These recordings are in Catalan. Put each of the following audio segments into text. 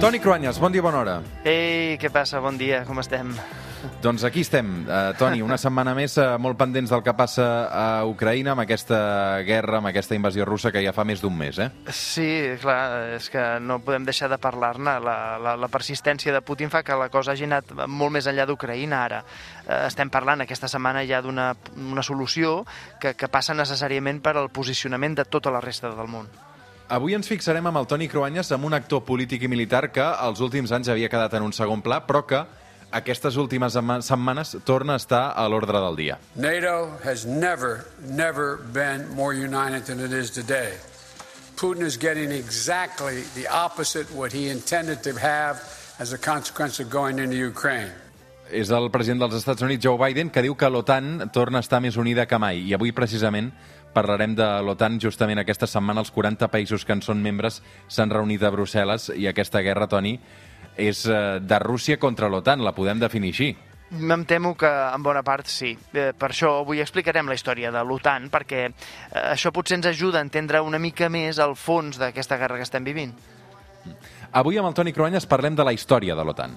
Toni Cruanyes, bon dia, bona hora. Ei, què passa? Bon dia, com estem? Doncs aquí estem, uh, Toni, una setmana més uh, molt pendents del que passa a Ucraïna amb aquesta guerra, amb aquesta invasió russa que ja fa més d'un mes, eh? Sí, clar, és que no podem deixar de parlar-ne. La, la, la persistència de Putin fa que la cosa hagi anat molt més enllà d'Ucraïna ara. Uh, estem parlant aquesta setmana ja d'una una solució que, que passa necessàriament per al posicionament de tota la resta del món. Avui ens fixarem amb el Toni Cruanyes, amb un actor polític i militar que els últims anys havia quedat en un segon pla, però que aquestes últimes setmanes torna a estar a l'ordre del dia. NATO has never, never been more united than it is today. Putin is getting exactly the opposite what he intended to have as a consequence of going into Ukraine és el president dels Estats Units, Joe Biden, que diu que l'OTAN torna a estar més unida que mai. I avui, precisament, parlarem de l'OTAN. Justament aquesta setmana els 40 països que en són membres s'han reunit a Brussel·les i aquesta guerra, Toni, és eh, de Rússia contra l'OTAN, la podem definir així. Em temo que en bona part sí. Eh, per això avui explicarem la història de l'OTAN, perquè eh, això potser ens ajuda a entendre una mica més el fons d'aquesta guerra que estem vivint. Avui amb el Toni Cruanyes parlem de la història de l'OTAN.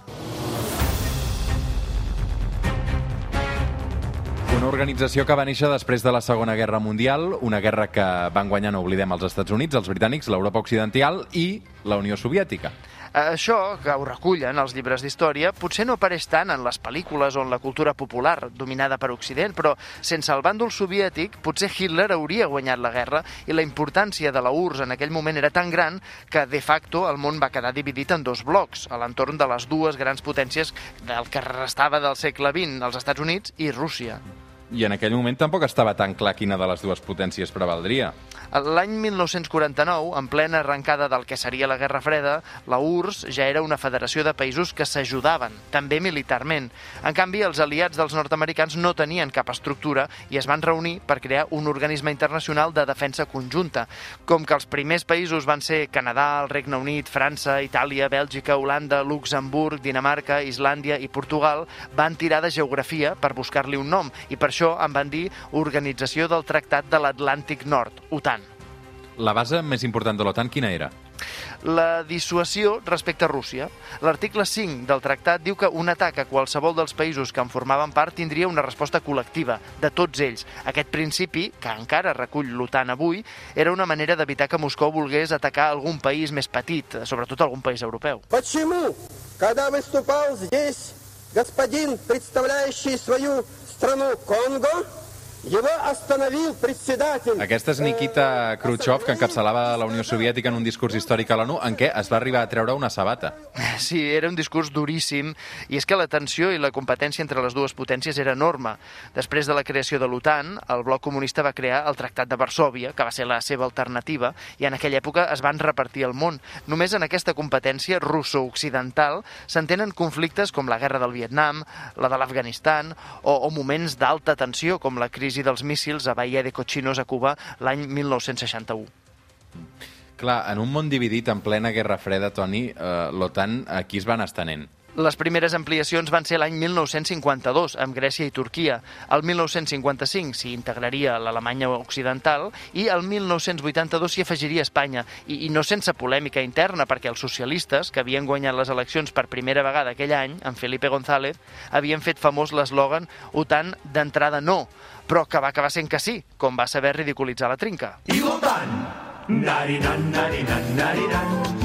Una organització que va néixer després de la Segona Guerra Mundial, una guerra que van guanyar, no oblidem, els Estats Units, els britànics, l'Europa Occidental i la Unió Soviètica. Això, que ho recullen els llibres d'història, potser no apareix tant en les pel·lícules o en la cultura popular dominada per Occident, però sense el bàndol soviètic potser Hitler hauria guanyat la guerra i la importància de la URSS en aquell moment era tan gran que, de facto, el món va quedar dividit en dos blocs, a l'entorn de les dues grans potències del que restava del segle XX, els Estats Units i Rússia. I en aquell moment tampoc estava tan clar quina de les dues potències prevaldria. L'any 1949, en plena arrencada del que seria la Guerra Freda, la URSS ja era una federació de països que s'ajudaven, també militarment. En canvi, els aliats dels nord-americans no tenien cap estructura i es van reunir per crear un organisme internacional de defensa conjunta. Com que els primers països van ser Canadà, el Regne Unit, França, Itàlia, Bèlgica, Holanda, Luxemburg, Dinamarca, Islàndia i Portugal, van tirar de geografia per buscar-li un nom i per això en van dir Organització del Tractat de l'Atlàntic Nord, OTAN. La base més important de l'OTAN quina era? la dissuasió respecte a Rússia. L'article 5 del tractat diu que un atac a qualsevol dels països que en formaven part tindria una resposta col·lectiva, de tots ells. Aquest principi, que encara recull l'OTAN avui, era una manera d'evitar que Moscou volgués atacar algun país més petit, sobretot algun país europeu. Почему, когда выступал здесь господин, представляющий свою страну Конго, aquesta és Nikita Khrushchev, que encapçalava la Unió Soviètica en un discurs històric a l'ONU, en què es va arribar a treure una sabata. Sí, era un discurs duríssim, i és que la tensió i la competència entre les dues potències era enorme. Després de la creació de l'OTAN, el bloc comunista va crear el Tractat de Varsovia, que va ser la seva alternativa, i en aquella època es van repartir el món. Només en aquesta competència russo-occidental s'entenen conflictes com la guerra del Vietnam, la de l'Afganistan, o, o moments d'alta tensió com la crisi crisi dels míssils a Bahia de Cochinos a Cuba l'any 1961. Clar, en un món dividit en plena Guerra Freda, Toni, eh, l'OTAN aquí es van estenent. Les primeres ampliacions van ser l'any 1952, amb Grècia i Turquia. El 1955 s'hi integraria l'Alemanya Occidental i el 1982 s'hi afegiria Espanya. I, I no sense polèmica interna, perquè els socialistes, que havien guanyat les eleccions per primera vegada aquell any, amb Felipe González, havien fet famós l'eslògan OTAN d'entrada no, però que va acabar sent que sí, com va saber ridiculitzar la trinca. I l'OTAN! Narinan, narinan, narinan,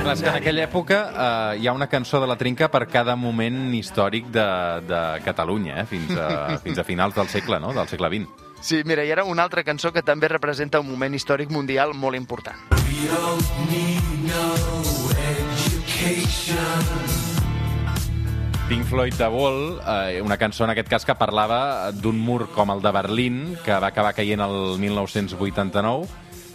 Clar, en aquella època eh, hi ha una cançó de la Trinca per cada moment històric de, de Catalunya, eh, fins, a, fins a finals del segle, no?, del segle XX. Sí, mira, hi era una altra cançó que també representa un moment històric mundial molt important. We don't need no education. Pink Floyd The Wall, eh, una cançó en aquest cas que parlava d'un mur com el de Berlín, que va acabar caient el 1989,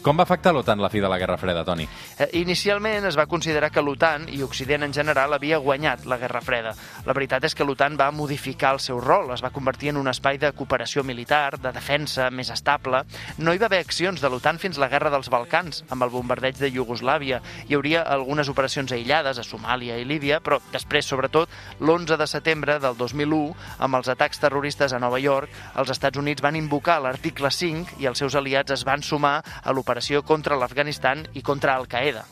com va afectar l'OTAN la fi de la Guerra Freda, Toni? Eh, inicialment es va considerar que l'OTAN i Occident en general havia guanyat la Guerra Freda. La veritat és que l'OTAN va modificar el seu rol, es va convertir en un espai de cooperació militar, de defensa, més estable. No hi va haver accions de l'OTAN fins la Guerra dels Balcans, amb el bombardeig de Iugoslàvia. Hi hauria algunes operacions aïllades a Somàlia i Líbia, però després, sobretot, l'11 de setembre del 2001, amb els atacs terroristes a Nova York, els Estats Units van invocar l'article 5 i els seus aliats es van sumar a l'operació operació contra l'Afganistan i contra Al-Qaeda.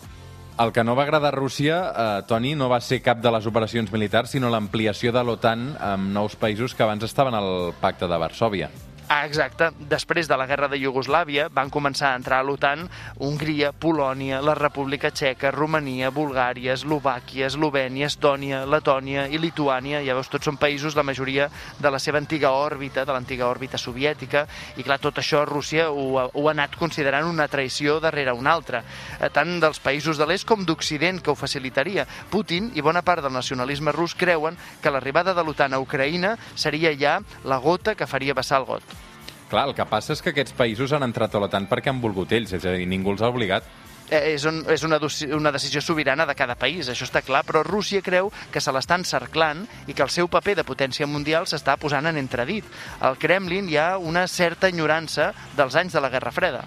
El que no va agradar a Rússia, eh, Toni, no va ser cap de les operacions militars, sinó l'ampliació de l'OTAN amb nous països que abans estaven al pacte de Varsòvia. Ah, exacte. Després de la guerra de Iugoslàvia van començar a entrar a l'OTAN Hongria, Polònia, la República Txeca, Romania, Bulgària, Eslovàquia, Eslovènia, Estònia, Letònia i Lituània. Ja veus, tots són països, la majoria de la seva antiga òrbita, de l'antiga òrbita soviètica, i clar, tot això Rússia ho, ho ha anat considerant una traïció darrere una altra, eh, tant dels països de l'est com d'Occident, que ho facilitaria. Putin i bona part del nacionalisme rus creuen que l'arribada de l'OTAN a Ucraïna seria ja la gota que faria vessar el got. Clar, el que passa és que aquests països han entrat a l'OTAN perquè han volgut ells, és a dir, ningú els ha obligat. Eh, és, un, és una, doci- una decisió sobirana de cada país, això està clar, però Rússia creu que se l'està encerclant i que el seu paper de potència mundial s'està posant en entredit. Al Kremlin hi ha una certa enyorança dels anys de la Guerra Freda.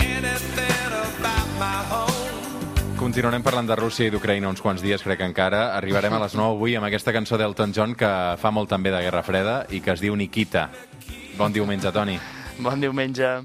Anything about my home. Continuarem parlant de Rússia i d'Ucraïna uns quants dies, crec que encara. Arribarem a les 9 avui amb aquesta cançó d'Elton John que fa molt també de Guerra Freda i que es diu Nikita. Bon diumenge, Toni. Bon diumenge.